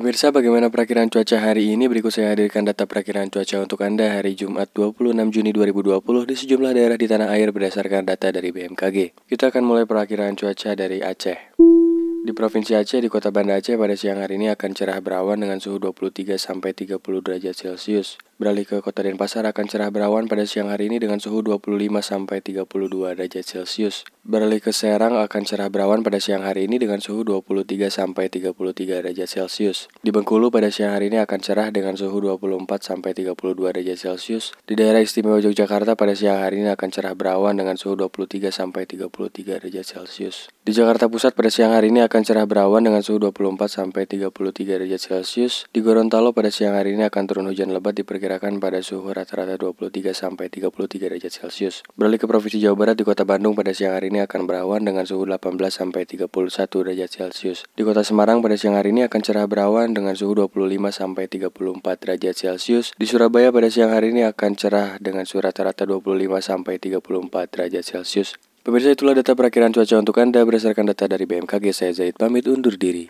Pemirsa, bagaimana perakiran cuaca hari ini? Berikut saya hadirkan data perakiran cuaca untuk Anda hari Jumat 26 Juni 2020 di sejumlah daerah di tanah air berdasarkan data dari BMKG. Kita akan mulai perakiran cuaca dari Aceh. Di Provinsi Aceh, di Kota Banda Aceh pada siang hari ini akan cerah berawan dengan suhu 23 sampai 30 derajat Celcius. Beralih ke Kota Denpasar akan cerah berawan pada siang hari ini dengan suhu 25 sampai 32 derajat Celcius. Beralih ke Serang akan cerah berawan pada siang hari ini dengan suhu 23 sampai 33 derajat Celcius. Di Bengkulu pada siang hari ini akan cerah dengan suhu 24 sampai 32 derajat Celcius. Di daerah istimewa Yogyakarta pada siang hari ini akan cerah berawan dengan suhu 23 sampai 33 derajat Celcius. Di Jakarta Pusat pada siang hari ini akan cerah berawan dengan suhu 24 sampai 33 derajat Celcius. Di Gorontalo pada siang hari ini akan turun hujan lebat diperkirakan pada suhu rata-rata 23 sampai 33 derajat Celcius. Beralih ke Provinsi Jawa Barat di Kota Bandung pada siang ini akan berawan dengan suhu 18 sampai 31 derajat Celcius. Di Kota Semarang pada siang hari ini akan cerah berawan dengan suhu 25 sampai 34 derajat Celcius. Di Surabaya pada siang hari ini akan cerah dengan suhu rata-rata 25 sampai 34 derajat Celcius. Pemirsa itulah data perakiran cuaca untuk Anda berdasarkan data dari BMKG. Saya Zaid pamit undur diri.